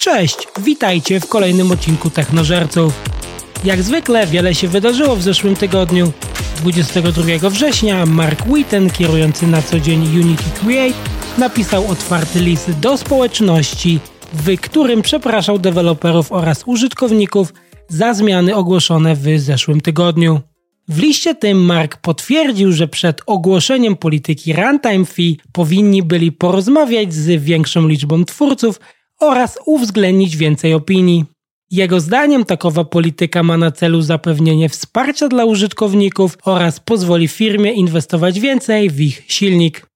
Cześć, witajcie w kolejnym odcinku Technożerców. Jak zwykle wiele się wydarzyło w zeszłym tygodniu. 22 września Mark Witten, kierujący na co dzień Unity Create, napisał otwarty list do społeczności, w którym przepraszał deweloperów oraz użytkowników za zmiany ogłoszone w zeszłym tygodniu. W liście tym Mark potwierdził, że przed ogłoszeniem polityki runtime fee powinni byli porozmawiać z większą liczbą twórców oraz uwzględnić więcej opinii. Jego zdaniem takowa polityka ma na celu zapewnienie wsparcia dla użytkowników oraz pozwoli firmie inwestować więcej w ich silnik.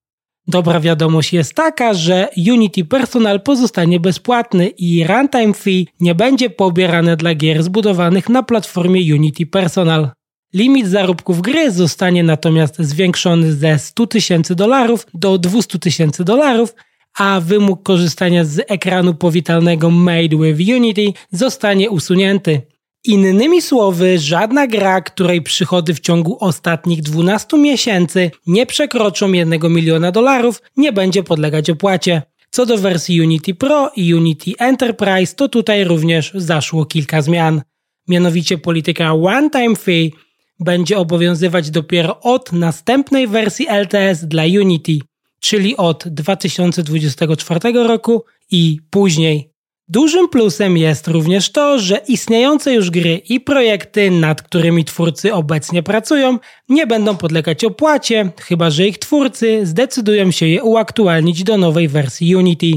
Dobra wiadomość jest taka, że Unity Personal pozostanie bezpłatny i runtime fee nie będzie pobierane dla gier zbudowanych na platformie Unity Personal. Limit zarobków gry zostanie natomiast zwiększony ze 100 tysięcy dolarów do 200 tysięcy dolarów, a wymóg korzystania z ekranu powitalnego Made with Unity zostanie usunięty. Innymi słowy, żadna gra, której przychody w ciągu ostatnich 12 miesięcy nie przekroczą 1 miliona dolarów, nie będzie podlegać opłacie. Co do wersji Unity Pro i Unity Enterprise, to tutaj również zaszło kilka zmian. Mianowicie polityka One Time Fee będzie obowiązywać dopiero od następnej wersji LTS dla Unity, czyli od 2024 roku i później. Dużym plusem jest również to, że istniejące już gry i projekty, nad którymi twórcy obecnie pracują, nie będą podlegać opłacie, chyba że ich twórcy zdecydują się je uaktualnić do nowej wersji Unity.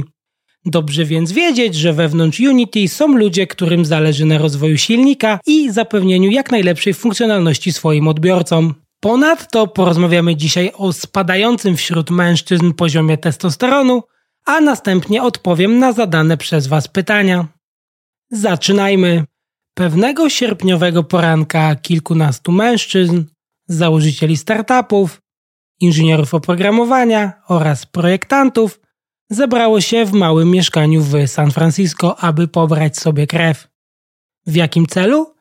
Dobrze więc wiedzieć, że wewnątrz Unity są ludzie, którym zależy na rozwoju silnika i zapewnieniu jak najlepszej funkcjonalności swoim odbiorcom. Ponadto porozmawiamy dzisiaj o spadającym wśród mężczyzn poziomie testosteronu, a następnie odpowiem na zadane przez Was pytania. Zaczynajmy. Pewnego sierpniowego poranka kilkunastu mężczyzn, założycieli startupów, inżynierów oprogramowania oraz projektantów zebrało się w małym mieszkaniu w San Francisco, aby pobrać sobie krew. W jakim celu?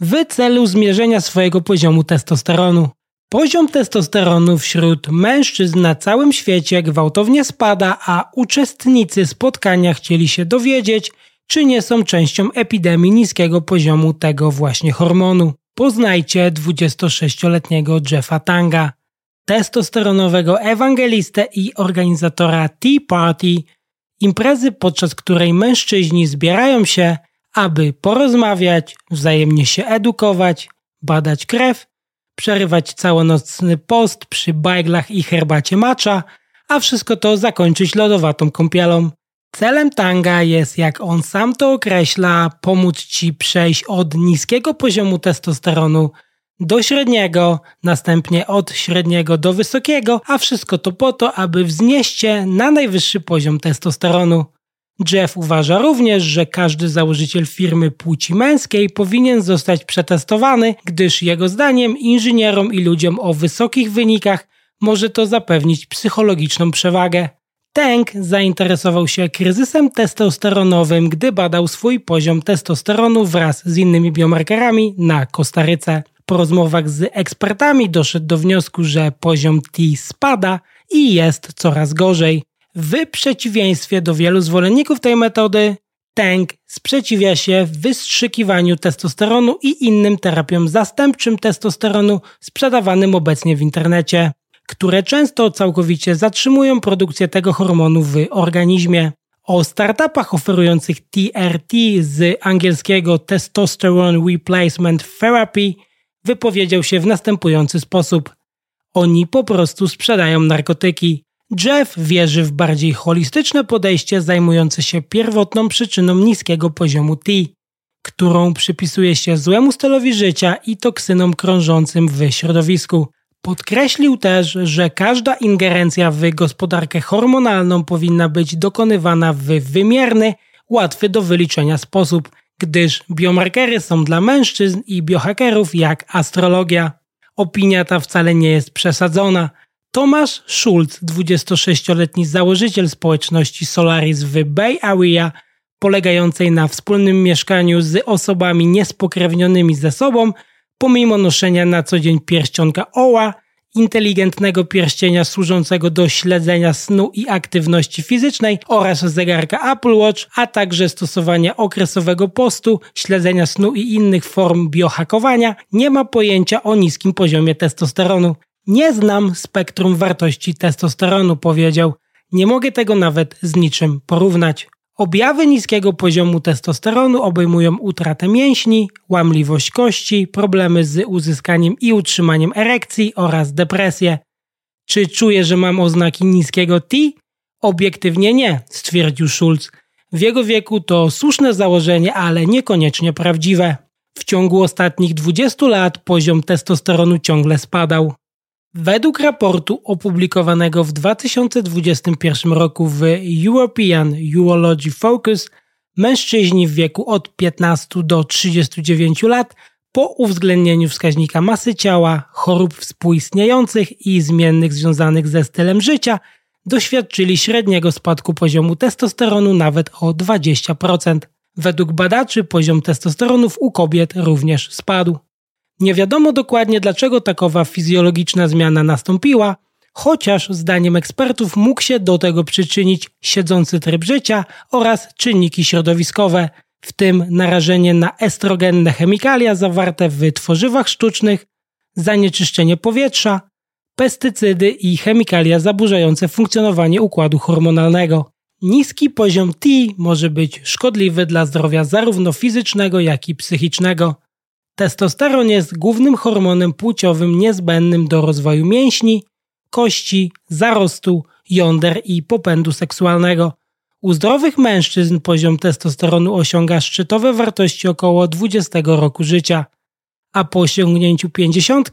W celu zmierzenia swojego poziomu testosteronu. Poziom testosteronu wśród mężczyzn na całym świecie gwałtownie spada, a uczestnicy spotkania chcieli się dowiedzieć, czy nie są częścią epidemii niskiego poziomu tego właśnie hormonu. Poznajcie 26-letniego Jeffa Tanga testosteronowego ewangelistę i organizatora Tea Party, imprezy podczas której mężczyźni zbierają się, aby porozmawiać, wzajemnie się edukować, badać krew, przerywać całonocny post przy bajglach i herbacie macza, a wszystko to zakończyć lodowatą kąpielą. Celem tanga jest, jak on sam to określa, pomóc ci przejść od niskiego poziomu testosteronu do średniego, następnie od średniego do wysokiego, a wszystko to po to, aby wznieść się na najwyższy poziom testosteronu. Jeff uważa również, że każdy założyciel firmy płci męskiej powinien zostać przetestowany, gdyż jego zdaniem inżynierom i ludziom o wysokich wynikach może to zapewnić psychologiczną przewagę. Tank zainteresował się kryzysem testosteronowym, gdy badał swój poziom testosteronu wraz z innymi biomarkerami na Kostaryce. Po rozmowach z ekspertami doszedł do wniosku, że poziom T spada i jest coraz gorzej. W przeciwieństwie do wielu zwolenników tej metody, Tank sprzeciwia się wystrzykiwaniu testosteronu i innym terapiom zastępczym testosteronu sprzedawanym obecnie w internecie, które często całkowicie zatrzymują produkcję tego hormonu w organizmie. O startupach oferujących TRT z angielskiego Testosterone Replacement Therapy wypowiedział się w następujący sposób. Oni po prostu sprzedają narkotyki. Jeff wierzy w bardziej holistyczne podejście zajmujące się pierwotną przyczyną niskiego poziomu T, którą przypisuje się złemu stylowi życia i toksynom krążącym w środowisku. Podkreślił też, że każda ingerencja w gospodarkę hormonalną powinna być dokonywana w wymierny, łatwy do wyliczenia sposób, gdyż biomarkery są dla mężczyzn i biohackerów jak astrologia. Opinia ta wcale nie jest przesadzona. Tomasz Schulz, 26-letni założyciel społeczności Solaris w Bay Area, polegającej na wspólnym mieszkaniu z osobami niespokrewnionymi ze sobą, pomimo noszenia na co dzień pierścionka oła inteligentnego pierścienia służącego do śledzenia snu i aktywności fizycznej oraz zegarka Apple Watch, a także stosowania okresowego postu, śledzenia snu i innych form biohakowania, nie ma pojęcia o niskim poziomie testosteronu. Nie znam spektrum wartości testosteronu, powiedział. Nie mogę tego nawet z niczym porównać. Objawy niskiego poziomu testosteronu obejmują utratę mięśni, łamliwość kości, problemy z uzyskaniem i utrzymaniem erekcji oraz depresję. Czy czuję, że mam oznaki niskiego T? Obiektywnie nie, stwierdził Schulz. W jego wieku to słuszne założenie, ale niekoniecznie prawdziwe. W ciągu ostatnich 20 lat poziom testosteronu ciągle spadał. Według raportu opublikowanego w 2021 roku w European Urology Focus, mężczyźni w wieku od 15 do 39 lat po uwzględnieniu wskaźnika masy ciała, chorób współistniejących i zmiennych związanych ze stylem życia doświadczyli średniego spadku poziomu testosteronu nawet o 20%. Według badaczy poziom testosteronów u kobiet również spadł. Nie wiadomo dokładnie dlaczego takowa fizjologiczna zmiana nastąpiła, chociaż zdaniem ekspertów mógł się do tego przyczynić siedzący tryb życia oraz czynniki środowiskowe, w tym narażenie na estrogenne chemikalia zawarte w tworzywach sztucznych, zanieczyszczenie powietrza, pestycydy i chemikalia zaburzające funkcjonowanie układu hormonalnego. Niski poziom T może być szkodliwy dla zdrowia zarówno fizycznego, jak i psychicznego. Testosteron jest głównym hormonem płciowym niezbędnym do rozwoju mięśni, kości, zarostu, jąder i popędu seksualnego. U zdrowych mężczyzn poziom testosteronu osiąga szczytowe wartości około 20 roku życia, a po osiągnięciu 50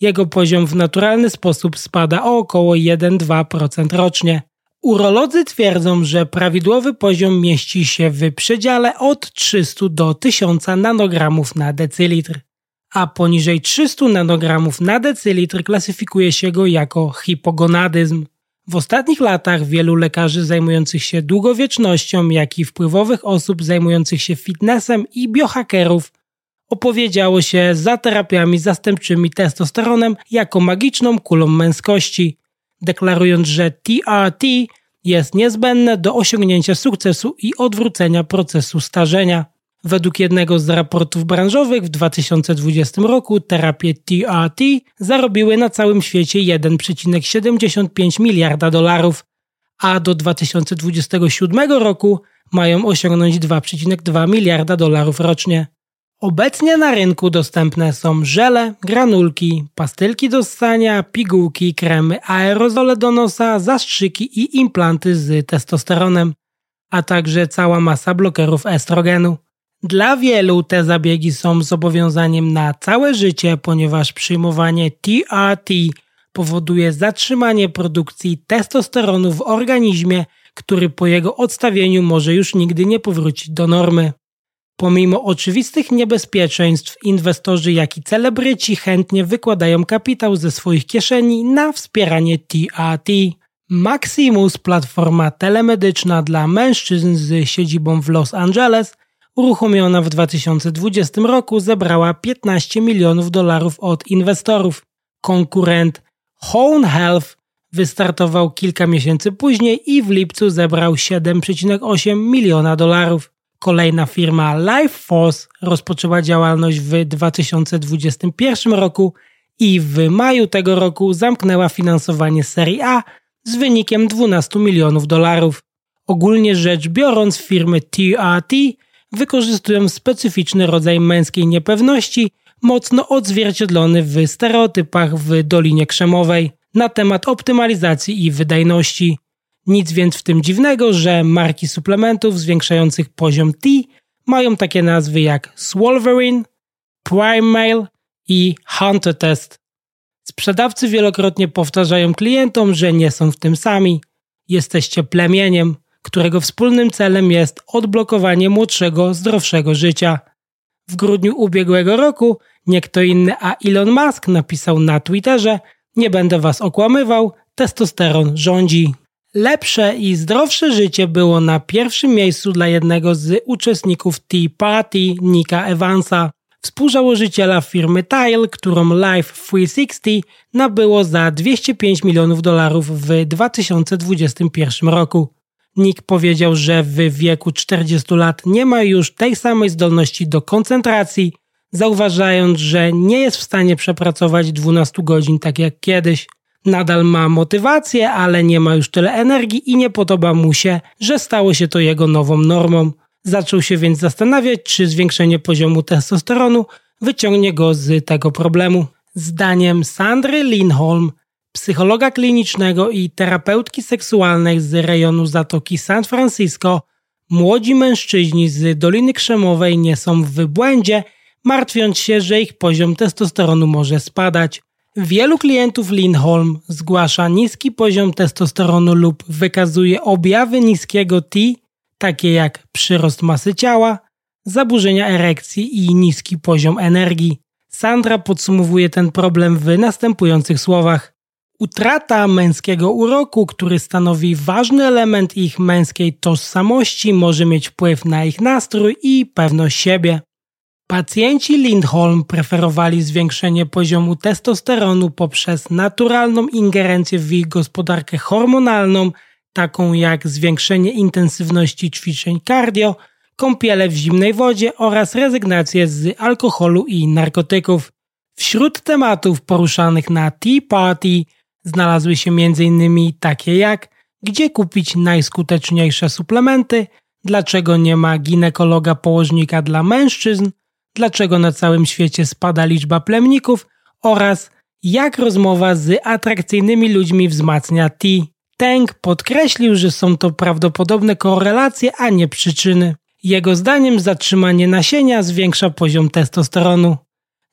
jego poziom w naturalny sposób spada o około 1-2% rocznie. Urolodzy twierdzą, że prawidłowy poziom mieści się w przedziale od 300 do 1000 nanogramów na decylitr, a poniżej 300 nanogramów na decylitr klasyfikuje się go jako hipogonadyzm. W ostatnich latach wielu lekarzy zajmujących się długowiecznością, jak i wpływowych osób zajmujących się fitnessem i biohackerów opowiedziało się za terapiami zastępczymi testosteronem jako magiczną kulą męskości, deklarując, że TRT jest niezbędne do osiągnięcia sukcesu i odwrócenia procesu starzenia. Według jednego z raportów branżowych w 2020 roku terapie TRT zarobiły na całym świecie 1,75 miliarda dolarów, a do 2027 roku mają osiągnąć 2,2 miliarda dolarów rocznie. Obecnie na rynku dostępne są żele, granulki, pastylki do ssania, pigułki, kremy, aerozole do nosa, zastrzyki i implanty z testosteronem, a także cała masa blokerów estrogenu. Dla wielu te zabiegi są zobowiązaniem na całe życie, ponieważ przyjmowanie TRT powoduje zatrzymanie produkcji testosteronu w organizmie, który po jego odstawieniu może już nigdy nie powrócić do normy. Pomimo oczywistych niebezpieczeństw, inwestorzy jak i celebryci chętnie wykładają kapitał ze swoich kieszeni na wspieranie TRT. Maximus, platforma telemedyczna dla mężczyzn z siedzibą w Los Angeles, uruchomiona w 2020 roku, zebrała 15 milionów dolarów od inwestorów. Konkurent Hone Health wystartował kilka miesięcy później i w lipcu zebrał 7,8 miliona dolarów. Kolejna firma LifeForce rozpoczęła działalność w 2021 roku i w maju tego roku zamknęła finansowanie serii A z wynikiem 12 milionów dolarów. Ogólnie rzecz biorąc, firmy TRT wykorzystują specyficzny rodzaj męskiej niepewności, mocno odzwierciedlony w stereotypach w Dolinie Krzemowej na temat optymalizacji i wydajności. Nic więc w tym dziwnego, że marki suplementów zwiększających poziom T mają takie nazwy jak Swolverine, Prime Mail i Hunter Test. Sprzedawcy wielokrotnie powtarzają klientom, że nie są w tym sami. Jesteście plemieniem, którego wspólnym celem jest odblokowanie młodszego, zdrowszego życia. W grudniu ubiegłego roku nie kto inny, a Elon Musk napisał na Twitterze: Nie będę was okłamywał, testosteron rządzi. Lepsze i zdrowsze życie było na pierwszym miejscu dla jednego z uczestników Tea Party, Nika Evansa. współzałożyciela firmy Tile, którą Life 360 nabyło za 205 milionów dolarów w 2021 roku. Nick powiedział, że w wieku 40 lat nie ma już tej samej zdolności do koncentracji, zauważając, że nie jest w stanie przepracować 12 godzin tak jak kiedyś. Nadal ma motywację, ale nie ma już tyle energii i nie podoba mu się, że stało się to jego nową normą. Zaczął się więc zastanawiać, czy zwiększenie poziomu testosteronu wyciągnie go z tego problemu. Zdaniem Sandry Lindholm, psychologa klinicznego i terapeutki seksualnej z rejonu Zatoki San Francisco, młodzi mężczyźni z Doliny Krzemowej nie są w błędzie, martwiąc się, że ich poziom testosteronu może spadać. Wielu klientów Lindholm zgłasza niski poziom testosteronu lub wykazuje objawy niskiego T, takie jak przyrost masy ciała, zaburzenia erekcji i niski poziom energii. Sandra podsumowuje ten problem w następujących słowach. Utrata męskiego uroku, który stanowi ważny element ich męskiej tożsamości, może mieć wpływ na ich nastrój i pewność siebie. Pacjenci Lindholm preferowali zwiększenie poziomu testosteronu poprzez naturalną ingerencję w ich gospodarkę hormonalną, taką jak zwiększenie intensywności ćwiczeń cardio, kąpiele w zimnej wodzie oraz rezygnację z alkoholu i narkotyków. Wśród tematów poruszanych na Tea Party znalazły się m.in. takie jak gdzie kupić najskuteczniejsze suplementy, dlaczego nie ma ginekologa położnika dla mężczyzn, dlaczego na całym świecie spada liczba plemników oraz jak rozmowa z atrakcyjnymi ludźmi wzmacnia T. Teng podkreślił, że są to prawdopodobne korelacje, a nie przyczyny. Jego zdaniem zatrzymanie nasienia zwiększa poziom testosteronu.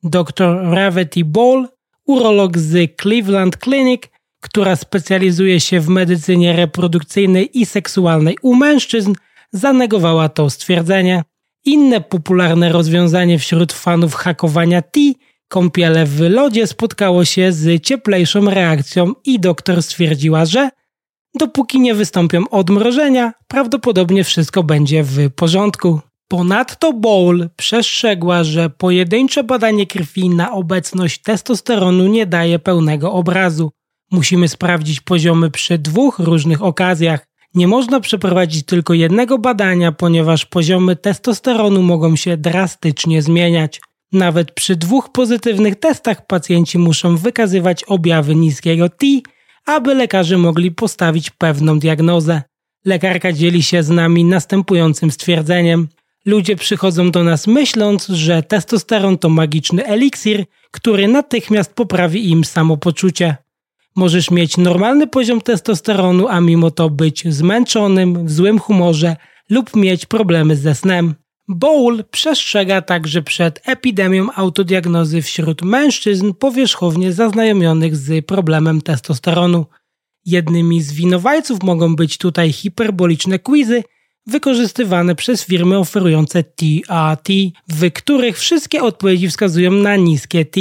Dr Ravety Ball, urolog z Cleveland Clinic, która specjalizuje się w medycynie reprodukcyjnej i seksualnej u mężczyzn, zanegowała to stwierdzenie. Inne popularne rozwiązanie wśród fanów hakowania T, kąpiele w lodzie, spotkało się z cieplejszą reakcją i doktor stwierdziła, że dopóki nie wystąpią odmrożenia, prawdopodobnie wszystko będzie w porządku. Ponadto Bowl przestrzegła, że pojedyncze badanie krwi na obecność testosteronu nie daje pełnego obrazu. Musimy sprawdzić poziomy przy dwóch różnych okazjach. Nie można przeprowadzić tylko jednego badania, ponieważ poziomy testosteronu mogą się drastycznie zmieniać. Nawet przy dwóch pozytywnych testach pacjenci muszą wykazywać objawy niskiego T, aby lekarze mogli postawić pewną diagnozę. Lekarka dzieli się z nami następującym stwierdzeniem. Ludzie przychodzą do nas myśląc, że testosteron to magiczny eliksir, który natychmiast poprawi im samopoczucie. Możesz mieć normalny poziom testosteronu, a mimo to być zmęczonym, w złym humorze lub mieć problemy ze snem. Bowl przestrzega także przed epidemią autodiagnozy wśród mężczyzn powierzchownie zaznajomionych z problemem testosteronu. Jednymi z winowajców mogą być tutaj hiperboliczne quizy wykorzystywane przez firmy oferujące TRT, w których wszystkie odpowiedzi wskazują na niskie T.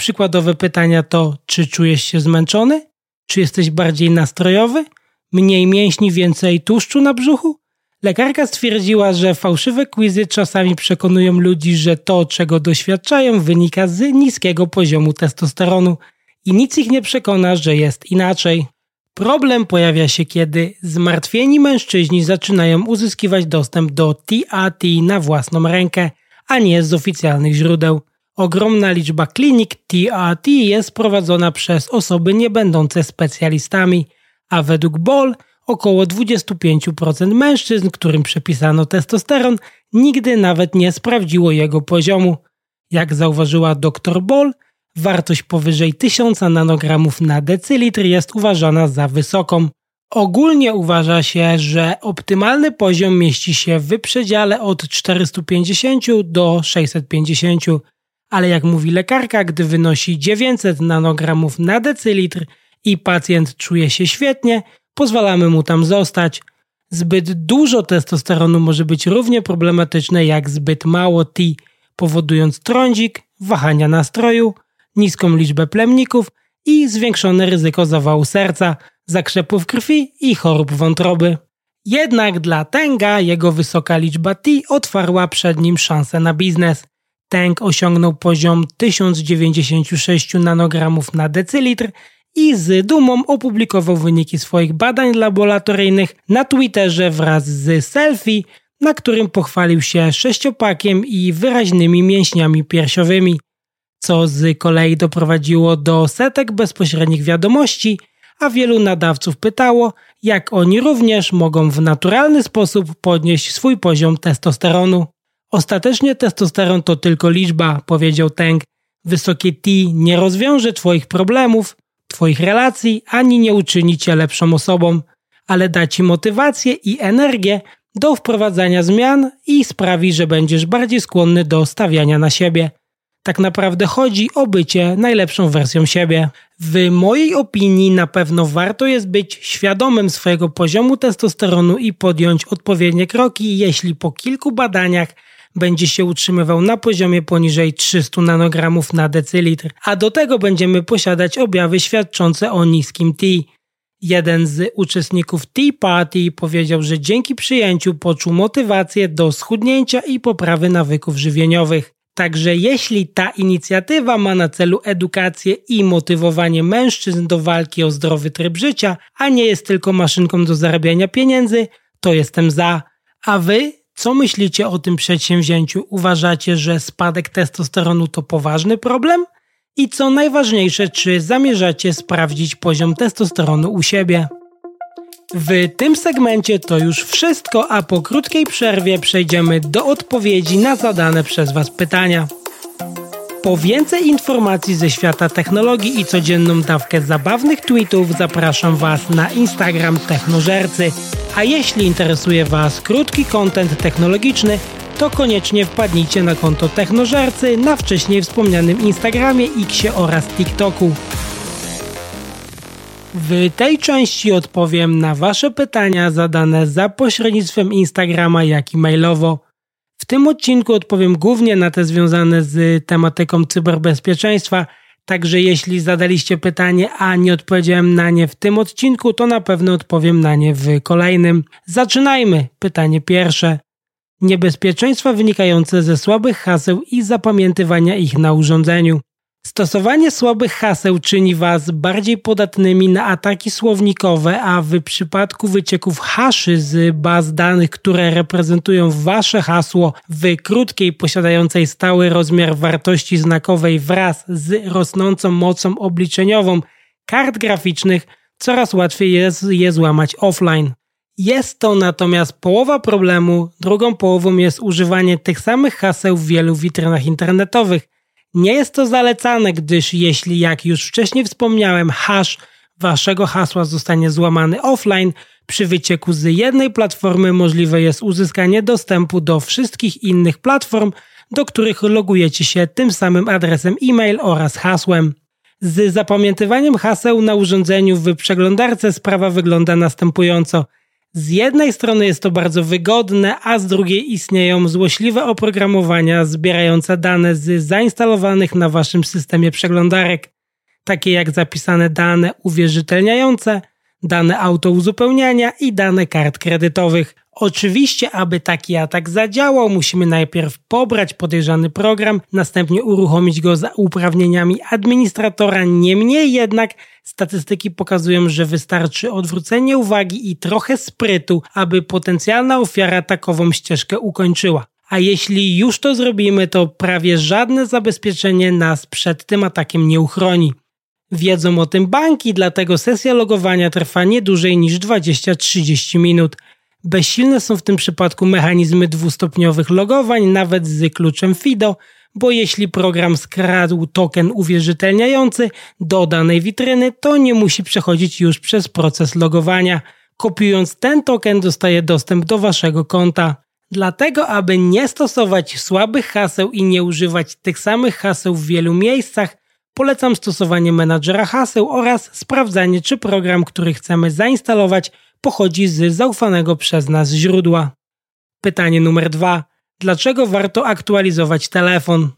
Przykładowe pytania to: czy czujesz się zmęczony? Czy jesteś bardziej nastrojowy? Mniej mięśni, więcej tłuszczu na brzuchu? Lekarka stwierdziła, że fałszywe quizy czasami przekonują ludzi, że to, czego doświadczają, wynika z niskiego poziomu testosteronu i nic ich nie przekona, że jest inaczej. Problem pojawia się, kiedy zmartwieni mężczyźni zaczynają uzyskiwać dostęp do TAT na własną rękę, a nie z oficjalnych źródeł. Ogromna liczba klinik TRT jest prowadzona przez osoby niebędące specjalistami, a według Ball około 25% mężczyzn, którym przepisano testosteron, nigdy nawet nie sprawdziło jego poziomu. Jak zauważyła dr Ball, wartość powyżej 1000 nanogramów na decylitr jest uważana za wysoką. Ogólnie uważa się, że optymalny poziom mieści się w przedziale od 450 do 650 ale jak mówi lekarka, gdy wynosi 900 nanogramów na decylitr i pacjent czuje się świetnie, pozwalamy mu tam zostać. Zbyt dużo testosteronu może być równie problematyczne jak zbyt mało T, powodując trądzik, wahania nastroju, niską liczbę plemników i zwiększone ryzyko zawału serca, zakrzepów krwi i chorób wątroby. Jednak dla Tenga jego wysoka liczba T otwarła przed nim szansę na biznes. Tank osiągnął poziom 1096 nanogramów na decylitr i z dumą opublikował wyniki swoich badań laboratoryjnych na Twitterze wraz z selfie, na którym pochwalił się sześciopakiem i wyraźnymi mięśniami piersiowymi, co z kolei doprowadziło do setek bezpośrednich wiadomości, a wielu nadawców pytało, jak oni również mogą w naturalny sposób podnieść swój poziom testosteronu. Ostatecznie testosteron to tylko liczba, powiedział Teng. Wysokie T nie rozwiąże Twoich problemów, Twoich relacji, ani nie uczyni Cię lepszą osobą, ale da Ci motywację i energię do wprowadzania zmian i sprawi, że będziesz bardziej skłonny do stawiania na siebie. Tak naprawdę chodzi o bycie najlepszą wersją siebie. W mojej opinii na pewno warto jest być świadomym swojego poziomu testosteronu i podjąć odpowiednie kroki, jeśli po kilku badaniach będzie się utrzymywał na poziomie poniżej 300 nanogramów na decylitr, a do tego będziemy posiadać objawy świadczące o niskim T. Jeden z uczestników Tea Party powiedział, że dzięki przyjęciu poczuł motywację do schudnięcia i poprawy nawyków żywieniowych. Także jeśli ta inicjatywa ma na celu edukację i motywowanie mężczyzn do walki o zdrowy tryb życia, a nie jest tylko maszynką do zarabiania pieniędzy, to jestem za. A wy co myślicie o tym przedsięwzięciu? Uważacie, że spadek testosteronu to poważny problem? I co najważniejsze, czy zamierzacie sprawdzić poziom testosteronu u siebie? W tym segmencie to już wszystko, a po krótkiej przerwie przejdziemy do odpowiedzi na zadane przez Was pytania. Po więcej informacji ze świata technologii i codzienną dawkę zabawnych tweetów zapraszam Was na Instagram Technożercy. A jeśli interesuje Was krótki kontent technologiczny, to koniecznie wpadnijcie na konto Technożercy na wcześniej wspomnianym Instagramie, Xie oraz TikToku. W tej części odpowiem na Wasze pytania zadane za pośrednictwem Instagrama, jak i mailowo. Tym odcinku odpowiem głównie na te związane z tematyką cyberbezpieczeństwa, także jeśli zadaliście pytanie, a nie odpowiedziałem na nie w tym odcinku, to na pewno odpowiem na nie w kolejnym. Zaczynajmy. Pytanie pierwsze. Niebezpieczeństwa wynikające ze słabych haseł i zapamiętywania ich na urządzeniu. Stosowanie słabych haseł czyni Was bardziej podatnymi na ataki słownikowe, a w przypadku wycieków haszy z baz danych, które reprezentują Wasze hasło w krótkiej, posiadającej stały rozmiar wartości znakowej wraz z rosnącą mocą obliczeniową kart graficznych, coraz łatwiej jest je złamać offline. Jest to natomiast połowa problemu, drugą połową jest używanie tych samych haseł w wielu witrynach internetowych – nie jest to zalecane, gdyż jeśli, jak już wcześniej wspomniałem, hash waszego hasła zostanie złamany offline, przy wycieku z jednej platformy możliwe jest uzyskanie dostępu do wszystkich innych platform, do których logujecie się tym samym adresem e-mail oraz hasłem. Z zapamiętywaniem haseł na urządzeniu w przeglądarce sprawa wygląda następująco – z jednej strony jest to bardzo wygodne, a z drugiej istnieją złośliwe oprogramowania zbierające dane z zainstalowanych na waszym systemie przeglądarek, takie jak zapisane dane uwierzytelniające, dane autouzupełniania i dane kart kredytowych. Oczywiście, aby taki atak zadziałał, musimy najpierw pobrać podejrzany program, następnie uruchomić go za uprawnieniami administratora. Niemniej jednak statystyki pokazują, że wystarczy odwrócenie uwagi i trochę sprytu, aby potencjalna ofiara takową ścieżkę ukończyła. A jeśli już to zrobimy, to prawie żadne zabezpieczenie nas przed tym atakiem nie uchroni. Wiedzą o tym banki, dlatego sesja logowania trwa nie dłużej niż 20-30 minut. Bezsilne są w tym przypadku mechanizmy dwustopniowych logowań, nawet z kluczem FIDO, bo jeśli program skradł token uwierzytelniający do danej witryny, to nie musi przechodzić już przez proces logowania. Kopiując ten token dostaje dostęp do waszego konta. Dlatego, aby nie stosować słabych haseł i nie używać tych samych haseł w wielu miejscach, polecam stosowanie menadżera haseł oraz sprawdzanie, czy program, który chcemy zainstalować, pochodzi z zaufanego przez nas źródła. Pytanie numer dwa. Dlaczego warto aktualizować telefon?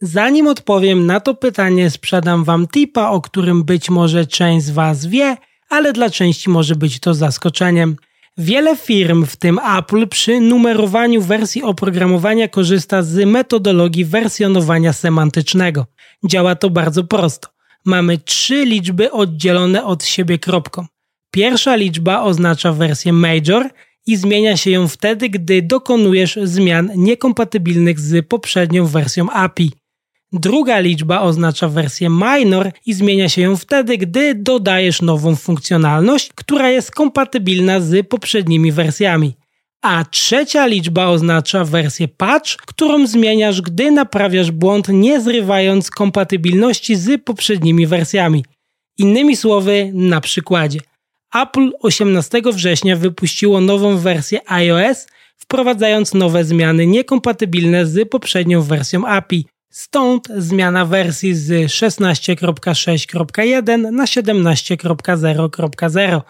Zanim odpowiem na to pytanie, sprzedam Wam tipa, o którym być może część z Was wie, ale dla części może być to zaskoczeniem. Wiele firm, w tym Apple, przy numerowaniu wersji oprogramowania korzysta z metodologii wersjonowania semantycznego. Działa to bardzo prosto. Mamy trzy liczby oddzielone od siebie kropką. Pierwsza liczba oznacza wersję major i zmienia się ją wtedy, gdy dokonujesz zmian niekompatybilnych z poprzednią wersją API. Druga liczba oznacza wersję minor i zmienia się ją wtedy, gdy dodajesz nową funkcjonalność, która jest kompatybilna z poprzednimi wersjami. A trzecia liczba oznacza wersję patch, którą zmieniasz, gdy naprawiasz błąd, nie zrywając kompatybilności z poprzednimi wersjami. Innymi słowy, na przykładzie. Apple 18 września wypuściło nową wersję iOS, wprowadzając nowe zmiany niekompatybilne z poprzednią wersją API. Stąd zmiana wersji z 16.6.1 na 17.0.0.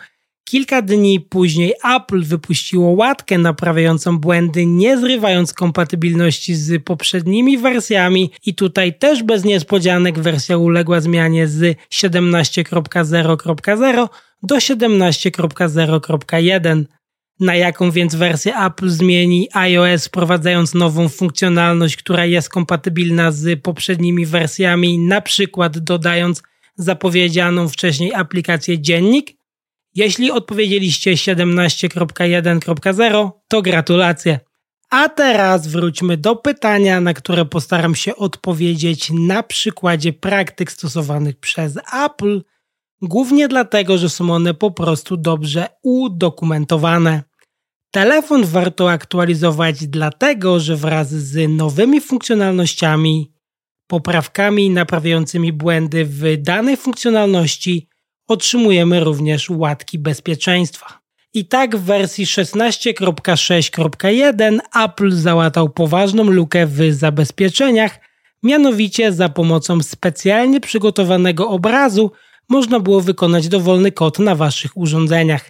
Kilka dni później Apple wypuściło łatkę naprawiającą błędy, nie zrywając kompatybilności z poprzednimi wersjami i tutaj też bez niespodzianek wersja uległa zmianie z 17.0.0 do 17.0.1. Na jaką więc wersję Apple zmieni iOS, wprowadzając nową funkcjonalność, która jest kompatybilna z poprzednimi wersjami, na przykład dodając zapowiedzianą wcześniej aplikację Dziennik? Jeśli odpowiedzieliście 17.1.0, to gratulacje. A teraz wróćmy do pytania, na które postaram się odpowiedzieć na przykładzie praktyk stosowanych przez Apple, głównie dlatego, że są one po prostu dobrze udokumentowane. Telefon warto aktualizować dlatego, że wraz z nowymi funkcjonalnościami, poprawkami naprawiającymi błędy w danej funkcjonalności otrzymujemy również łatki bezpieczeństwa. I tak w wersji 16.6.1 Apple załatał poważną lukę w zabezpieczeniach, mianowicie za pomocą specjalnie przygotowanego obrazu można było wykonać dowolny kod na waszych urządzeniach.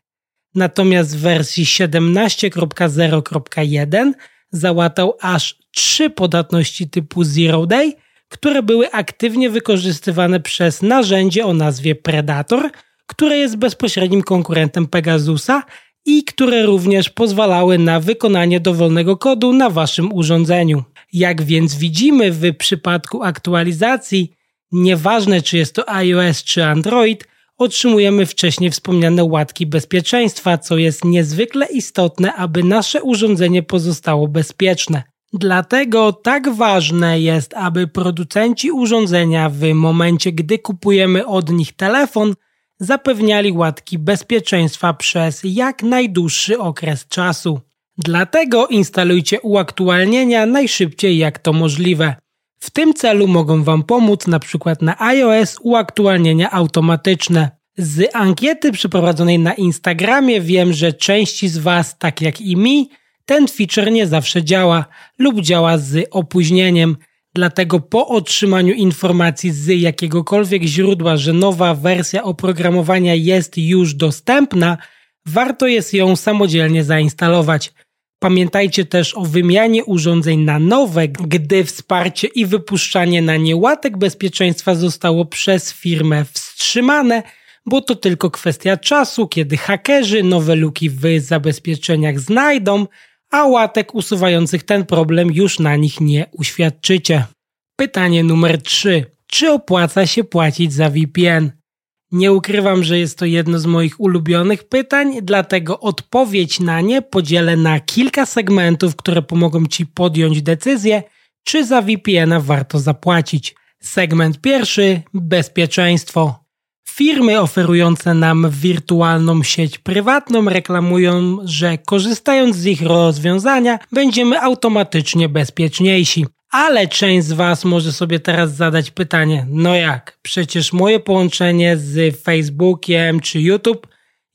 Natomiast w wersji 17.0.1 załatał aż trzy podatności typu Zero Day, które były aktywnie wykorzystywane przez narzędzie o nazwie Predator, które jest bezpośrednim konkurentem Pegasusa i które również pozwalały na wykonanie dowolnego kodu na waszym urządzeniu. Jak więc widzimy w przypadku aktualizacji, nieważne czy jest to iOS czy Android, otrzymujemy wcześniej wspomniane łatki bezpieczeństwa, co jest niezwykle istotne, aby nasze urządzenie pozostało bezpieczne. Dlatego tak ważne jest, aby producenci urządzenia w momencie, gdy kupujemy od nich telefon, zapewniali łatki bezpieczeństwa przez jak najdłuższy okres czasu. Dlatego instalujcie uaktualnienia najszybciej jak to możliwe. W tym celu mogą Wam pomóc np. na iOS uaktualnienia automatyczne. Z ankiety przeprowadzonej na Instagramie wiem, że części z Was, tak jak i mi, ten feature nie zawsze działa lub działa z opóźnieniem. Dlatego po otrzymaniu informacji z jakiegokolwiek źródła, że nowa wersja oprogramowania jest już dostępna, warto jest ją samodzielnie zainstalować. Pamiętajcie też o wymianie urządzeń na nowe, gdy wsparcie i wypuszczanie na nie łatek bezpieczeństwa zostało przez firmę wstrzymane, bo to tylko kwestia czasu, kiedy hakerzy nowe luki w zabezpieczeniach znajdą, a łatek usuwających ten problem już na nich nie uświadczycie. Pytanie numer 3. Czy opłaca się płacić za VPN? Nie ukrywam, że jest to jedno z moich ulubionych pytań, dlatego odpowiedź na nie podzielę na kilka segmentów, które pomogą Ci podjąć decyzję, czy za VPN-a warto zapłacić. Segment pierwszy bezpieczeństwo. Firmy oferujące nam wirtualną sieć prywatną reklamują, że korzystając z ich rozwiązania będziemy automatycznie bezpieczniejsi. Ale część z Was może sobie teraz zadać pytanie: no jak? Przecież moje połączenie z Facebookiem czy YouTube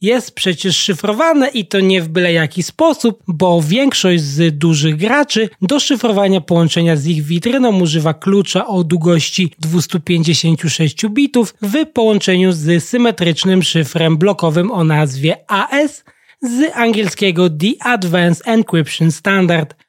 jest przecież szyfrowane i to nie w byle jaki sposób, bo większość z dużych graczy do szyfrowania połączenia z ich witryną używa klucza o długości 256 bitów w połączeniu z symetrycznym szyfrem blokowym o nazwie AS z angielskiego The Advanced Encryption Standard.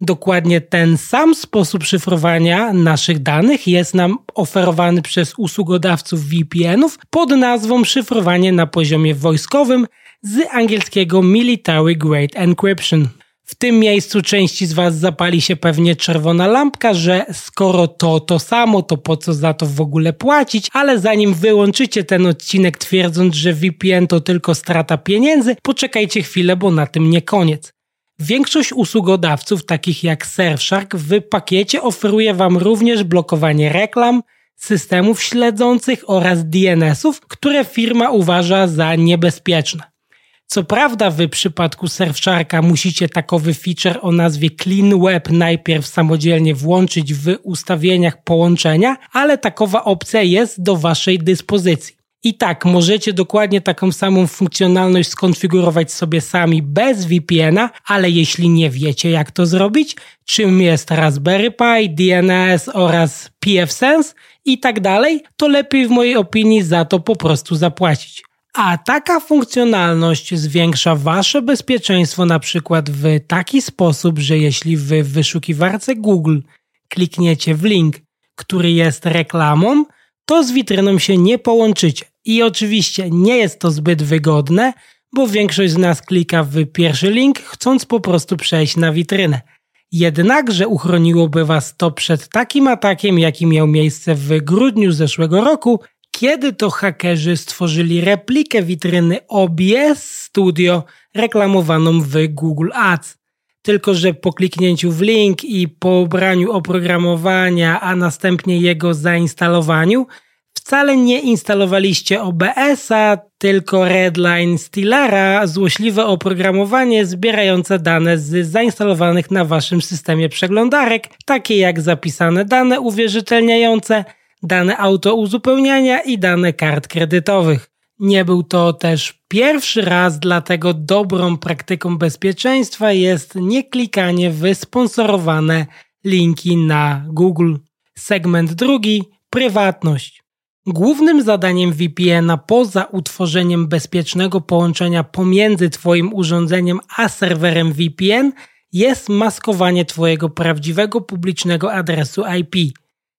Dokładnie ten sam sposób szyfrowania naszych danych jest nam oferowany przez usługodawców VPN-ów pod nazwą szyfrowanie na poziomie wojskowym, z angielskiego Military Grade Encryption. W tym miejscu części z Was zapali się pewnie czerwona lampka, że skoro to to samo, to po co za to w ogóle płacić, ale zanim wyłączycie ten odcinek twierdząc, że VPN to tylko strata pieniędzy, poczekajcie chwilę, bo na tym nie koniec. Większość usługodawców, takich jak Surfshark, w pakiecie oferuje Wam również blokowanie reklam, systemów śledzących oraz DNS-ów, które firma uważa za niebezpieczne. Co prawda w przypadku Surfsharka musicie takowy feature o nazwie Clean Web najpierw samodzielnie włączyć w ustawieniach połączenia, ale takowa opcja jest do Waszej dyspozycji. I tak, możecie dokładnie taką samą funkcjonalność skonfigurować sobie sami bez VPN-a, ale jeśli nie wiecie jak to zrobić, czym jest Raspberry Pi, DNS oraz pfSense i tak dalej, to lepiej w mojej opinii za to po prostu zapłacić. A taka funkcjonalność zwiększa Wasze bezpieczeństwo na przykład w taki sposób, że jeśli Wy w wyszukiwarce Google klikniecie w link, który jest reklamą, to z witryną się nie połączycie. I oczywiście nie jest to zbyt wygodne, bo większość z nas klika w pierwszy link, chcąc po prostu przejść na witrynę. Jednakże uchroniłoby Was to przed takim atakiem, jaki miał miejsce w grudniu zeszłego roku, kiedy to hakerzy stworzyli replikę witryny OBS Studio reklamowaną w Google Ads. Tylko, że po kliknięciu w link i po obraniu oprogramowania, a następnie jego zainstalowaniu, wcale nie instalowaliście OBS-a, tylko Redline Stealera, złośliwe oprogramowanie zbierające dane z zainstalowanych na waszym systemie przeglądarek, takie jak zapisane dane uwierzytelniające, dane auto uzupełniania i dane kart kredytowych. Nie był to też pierwszy raz, dlatego dobrą praktyką bezpieczeństwa jest nie klikanie w sponsorowane linki na Google. Segment drugi prywatność. Głównym zadaniem VPN-a poza utworzeniem bezpiecznego połączenia pomiędzy Twoim urządzeniem a serwerem VPN jest maskowanie Twojego prawdziwego publicznego adresu IP.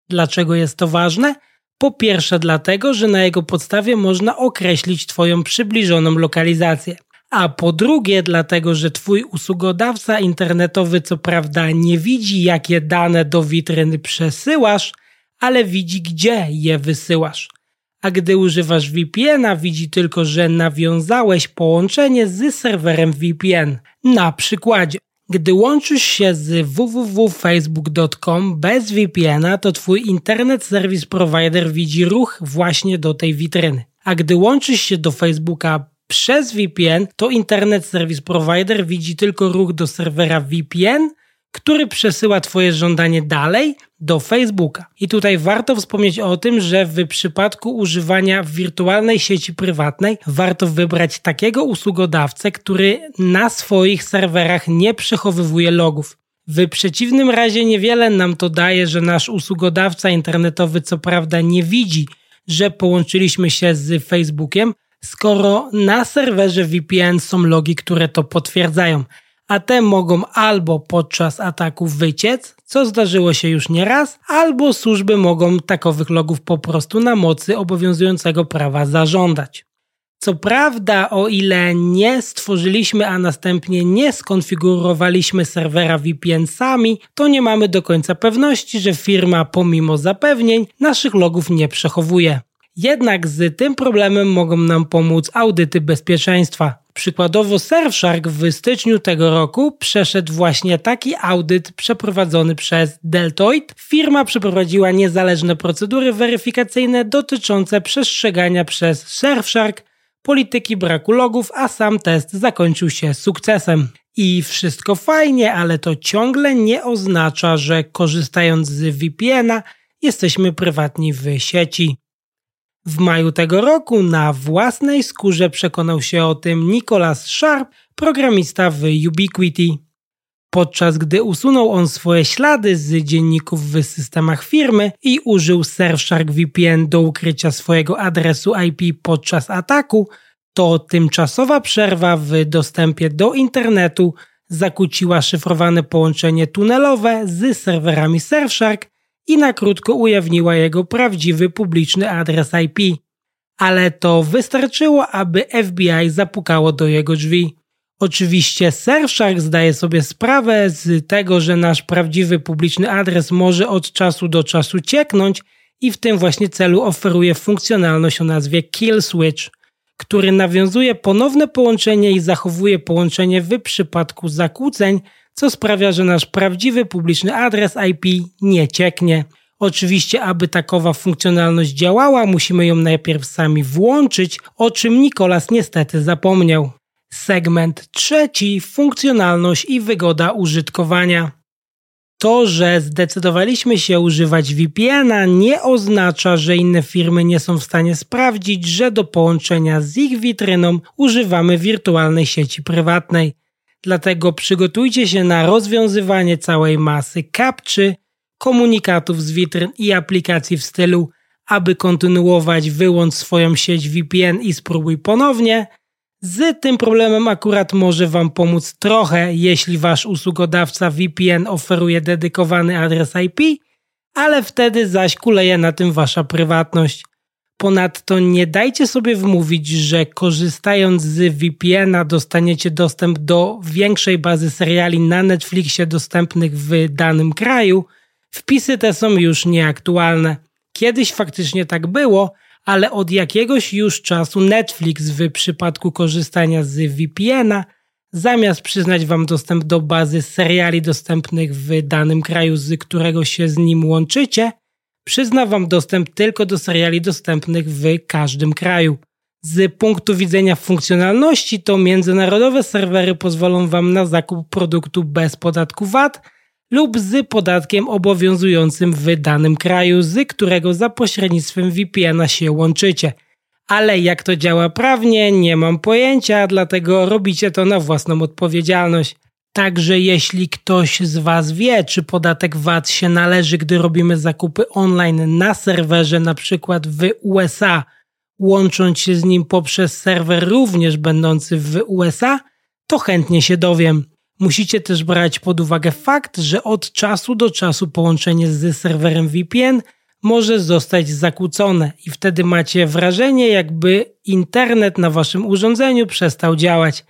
Dlaczego jest to ważne? Po pierwsze, dlatego, że na jego podstawie można określić Twoją przybliżoną lokalizację. A po drugie, dlatego, że Twój usługodawca internetowy co prawda nie widzi, jakie dane do witryny przesyłasz, ale widzi, gdzie je wysyłasz. A gdy używasz VPN-a, widzi tylko, że nawiązałeś połączenie z serwerem VPN. Na przykładzie, gdy łączysz się z www.facebook.com bez VPN-a, to Twój Internet Service Provider widzi ruch właśnie do tej witryny. A gdy łączysz się do Facebooka przez VPN, to Internet Service Provider widzi tylko ruch do serwera VPN, który przesyła Twoje żądanie dalej do Facebooka. I tutaj warto wspomnieć o tym, że w przypadku używania wirtualnej sieci prywatnej warto wybrać takiego usługodawcę, który na swoich serwerach nie przechowywuje logów. W przeciwnym razie niewiele nam to daje, że nasz usługodawca internetowy co prawda nie widzi, że połączyliśmy się z Facebookiem, skoro na serwerze VPN są logi, które to potwierdzają a te mogą albo podczas ataku wyciec, co zdarzyło się już nieraz, albo służby mogą takowych logów po prostu na mocy obowiązującego prawa zażądać. Co prawda, o ile nie stworzyliśmy, a następnie nie skonfigurowaliśmy serwera VPN sami, to nie mamy do końca pewności, że firma pomimo zapewnień naszych logów nie przechowuje. Jednak z tym problemem mogą nam pomóc audyty bezpieczeństwa. Przykładowo Surfshark w styczniu tego roku przeszedł właśnie taki audyt przeprowadzony przez Deltoid. Firma przeprowadziła niezależne procedury weryfikacyjne dotyczące przestrzegania przez Surfshark polityki braku logów, a sam test zakończył się sukcesem. I wszystko fajnie, ale to ciągle nie oznacza, że korzystając z VPN-a jesteśmy prywatni w sieci. W maju tego roku na własnej skórze przekonał się o tym Nicholas Sharp, programista w Ubiquiti. Podczas gdy usunął on swoje ślady z dzienników w systemach firmy i użył Surfshark VPN do ukrycia swojego adresu IP podczas ataku, to tymczasowa przerwa w dostępie do internetu zakłóciła szyfrowane połączenie tunelowe z serwerami Surfshark i na krótko ujawniła jego prawdziwy publiczny adres IP. ale to wystarczyło, aby FBI zapukało do jego drzwi. Oczywiście Surfshark zdaje sobie sprawę z tego, że nasz prawdziwy publiczny adres może od czasu do czasu cieknąć i w tym właśnie celu oferuje funkcjonalność o nazwie Kill Switch, który nawiązuje ponowne połączenie i zachowuje połączenie w przypadku zakłóceń, co sprawia, że nasz prawdziwy publiczny adres IP nie cieknie. Oczywiście, aby takowa funkcjonalność działała, musimy ją najpierw sami włączyć, o czym Nikolas niestety zapomniał. Segment trzeci funkcjonalność i wygoda użytkowania. To, że zdecydowaliśmy się używać VPN-a nie oznacza, że inne firmy nie są w stanie sprawdzić, że do połączenia z ich witryną używamy wirtualnej sieci prywatnej. Dlatego przygotujcie się na rozwiązywanie całej masy kapczy, komunikatów z witryn i aplikacji w stylu aby kontynuować wyłącz swoją sieć VPN i spróbuj ponownie. Z tym problemem akurat może Wam pomóc trochę, jeśli Wasz usługodawca VPN oferuje dedykowany adres IP, ale wtedy zaś kuleje na tym Wasza prywatność. Ponadto nie dajcie sobie wmówić, że korzystając z VPN-a dostaniecie dostęp do większej bazy seriali na Netflixie dostępnych w danym kraju. Wpisy te są już nieaktualne. Kiedyś faktycznie tak było, ale od jakiegoś już czasu Netflix w przypadku korzystania z VPN-a zamiast przyznać Wam dostęp do bazy seriali dostępnych w danym kraju, z którego się z nim łączycie, przyzna Wam dostęp tylko do seriali dostępnych w każdym kraju. Z punktu widzenia funkcjonalności to międzynarodowe serwery pozwolą Wam na zakup produktu bez podatku VAT lub z podatkiem obowiązującym w danym kraju, z którego za pośrednictwem VPN-a się łączycie. Ale jak to działa prawnie, nie mam pojęcia, dlatego robicie to na własną odpowiedzialność. Także jeśli ktoś z Was wie, czy podatek VAT się należy, gdy robimy zakupy online na serwerze, na przykład w USA, łącząc się z nim poprzez serwer również będący w USA, to chętnie się dowiem. Musicie też brać pod uwagę fakt, że od czasu do czasu połączenie z serwerem VPN może zostać zakłócone i wtedy macie wrażenie, jakby internet na waszym urządzeniu przestał działać.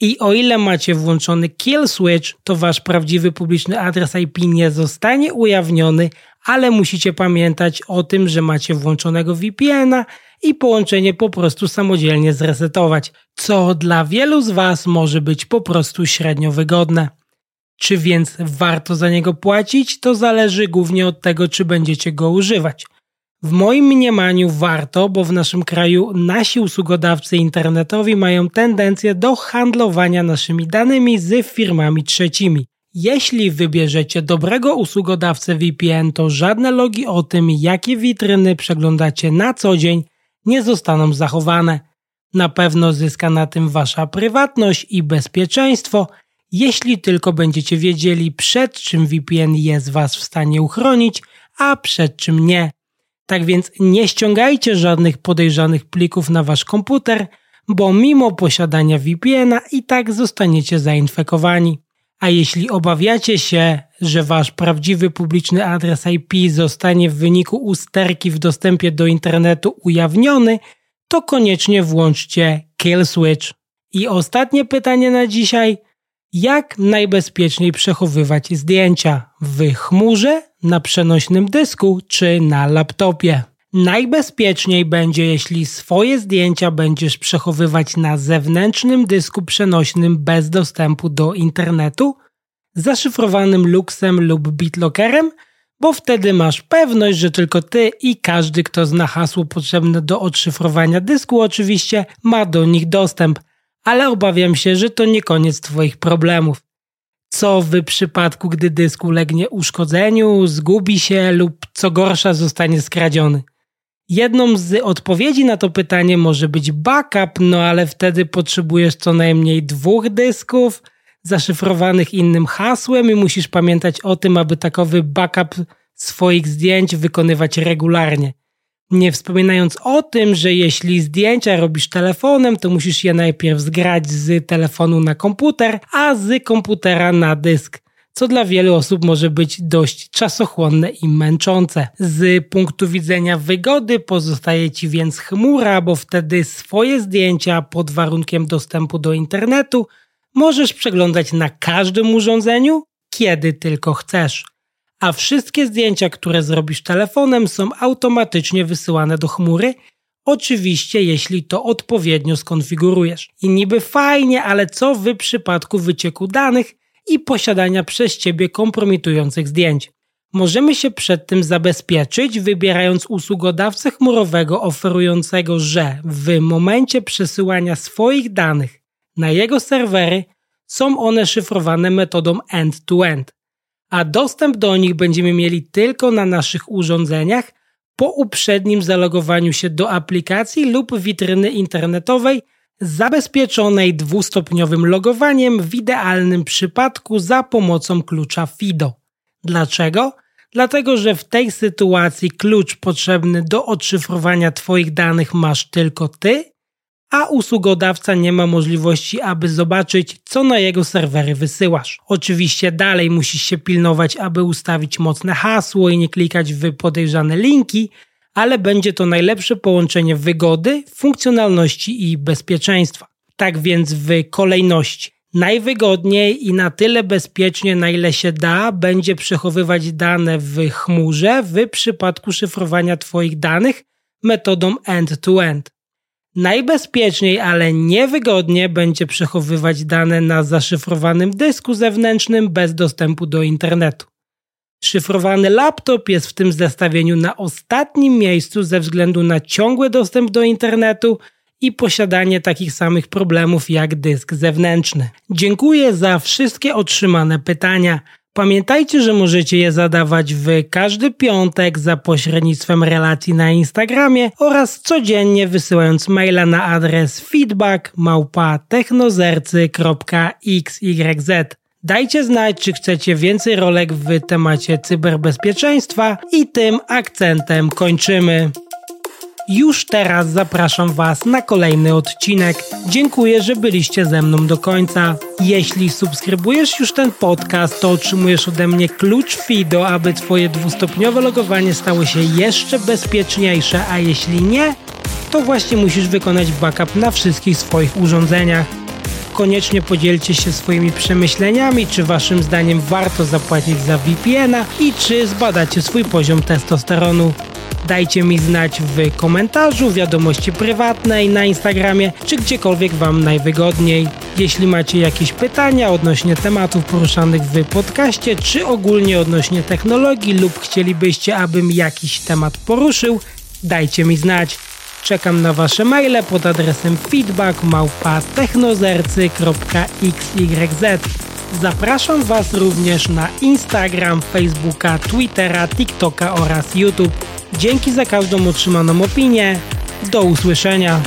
I o ile macie włączony kill switch, to wasz prawdziwy publiczny adres IP nie zostanie ujawniony, ale musicie pamiętać o tym, że macie włączonego VPN-a i połączenie po prostu samodzielnie zresetować, co dla wielu z Was może być po prostu średnio wygodne. Czy więc warto za niego płacić? To zależy głównie od tego, czy będziecie go używać. W moim mniemaniu warto, bo w naszym kraju nasi usługodawcy internetowi mają tendencję do handlowania naszymi danymi z firmami trzecimi. Jeśli wybierzecie dobrego usługodawcę VPN, to żadne logi o tym, jakie witryny przeglądacie na co dzień, nie zostaną zachowane. Na pewno zyska na tym wasza prywatność i bezpieczeństwo, jeśli tylko będziecie wiedzieli, przed czym VPN jest was w stanie uchronić, a przed czym nie. Tak więc nie ściągajcie żadnych podejrzanych plików na wasz komputer, bo mimo posiadania VPN-a i tak zostaniecie zainfekowani. A jeśli obawiacie się, że wasz prawdziwy publiczny adres IP zostanie w wyniku usterki w dostępie do internetu ujawniony, to koniecznie włączcie Kill Switch. I ostatnie pytanie na dzisiaj. Jak najbezpieczniej przechowywać zdjęcia? W chmurze, na przenośnym dysku czy na laptopie? Najbezpieczniej będzie, jeśli swoje zdjęcia będziesz przechowywać na zewnętrznym dysku przenośnym bez dostępu do internetu, zaszyfrowanym luksem lub bitlockerem, bo wtedy masz pewność, że tylko ty i każdy, kto zna hasło potrzebne do odszyfrowania dysku, oczywiście ma do nich dostęp, ale obawiam się, że to nie koniec Twoich problemów. Co w przypadku, gdy dysk ulegnie uszkodzeniu, zgubi się lub co gorsza zostanie skradziony? Jedną z odpowiedzi na to pytanie może być backup, no ale wtedy potrzebujesz co najmniej dwóch dysków zaszyfrowanych innym hasłem i musisz pamiętać o tym, aby takowy backup swoich zdjęć wykonywać regularnie. Nie wspominając o tym, że jeśli zdjęcia robisz telefonem, to musisz je najpierw zgrać z telefonu na komputer, a z komputera na dysk co dla wielu osób może być dość czasochłonne i męczące. Z punktu widzenia wygody pozostaje Ci więc chmura, bo wtedy swoje zdjęcia pod warunkiem dostępu do internetu możesz przeglądać na każdym urządzeniu, kiedy tylko chcesz. A wszystkie zdjęcia, które zrobisz telefonem, są automatycznie wysyłane do chmury, Oczywiście, jeśli to odpowiednio skonfigurujesz. I niby fajnie, ale co w przypadku wycieku danych i posiadania przez Ciebie kompromitujących zdjęć? Możemy się przed tym zabezpieczyć, wybierając usługodawcę chmurowego oferującego, że w momencie przesyłania swoich danych na jego serwery są one szyfrowane metodą end-to-end, -end, a dostęp do nich będziemy mieli tylko na naszych urządzeniach po uprzednim zalogowaniu się do aplikacji lub witryny internetowej zabezpieczonej dwustopniowym logowaniem w idealnym przypadku za pomocą klucza FIDO. Dlaczego? Dlatego, że w tej sytuacji klucz potrzebny do odszyfrowania Twoich danych masz tylko Ty, a usługodawca nie ma możliwości, aby zobaczyć, co na jego serwery wysyłasz. Oczywiście dalej musisz się pilnować, aby ustawić mocne hasło i nie klikać w podejrzane linki, ale będzie to najlepsze połączenie wygody, funkcjonalności i bezpieczeństwa. Tak więc w kolejności. Najwygodniej i na tyle bezpiecznie, na ile się da, będzie przechowywać dane w chmurze w przypadku szyfrowania Twoich danych metodą end-to-end. Najbezpieczniej, ale niewygodnie będzie przechowywać dane na zaszyfrowanym dysku zewnętrznym bez dostępu do internetu. Szyfrowany laptop jest w tym zestawieniu na ostatnim miejscu ze względu na ciągły dostęp do internetu i posiadanie takich samych problemów jak dysk zewnętrzny. Dziękuję za wszystkie otrzymane pytania. Pamiętajcie, że możecie je zadawać w każdy piątek za pośrednictwem relacji na Instagramie oraz codziennie wysyłając maila na adres feedback małpa.technozercy.xyz. Dajcie znać, czy chcecie więcej rolek w temacie cyberbezpieczeństwa i tym akcentem kończymy. Już teraz zapraszam Was na kolejny odcinek. Dziękuję, że byliście ze mną do końca. Jeśli subskrybujesz już ten podcast, to otrzymujesz ode mnie klucz FIDO, aby Twoje dwustopniowe logowanie stało się jeszcze bezpieczniejsze, a jeśli nie, to właśnie musisz wykonać backup na wszystkich swoich urządzeniach. Koniecznie podzielcie się swoimi przemyśleniami, czy waszym zdaniem warto zapłacić za VPN-a i czy zbadacie swój poziom testosteronu. Dajcie mi znać w komentarzu, wiadomości prywatnej, na Instagramie, czy gdziekolwiek Wam najwygodniej. Jeśli macie jakieś pytania odnośnie tematów poruszanych w podcaście, czy ogólnie odnośnie technologii lub chcielibyście, abym jakiś temat poruszył, dajcie mi znać. Czekam na Wasze maile pod adresem feedback Zapraszam Was również na Instagram, Facebooka, Twittera, TikToka oraz YouTube. Dzięki za każdą otrzymaną opinię. Do usłyszenia.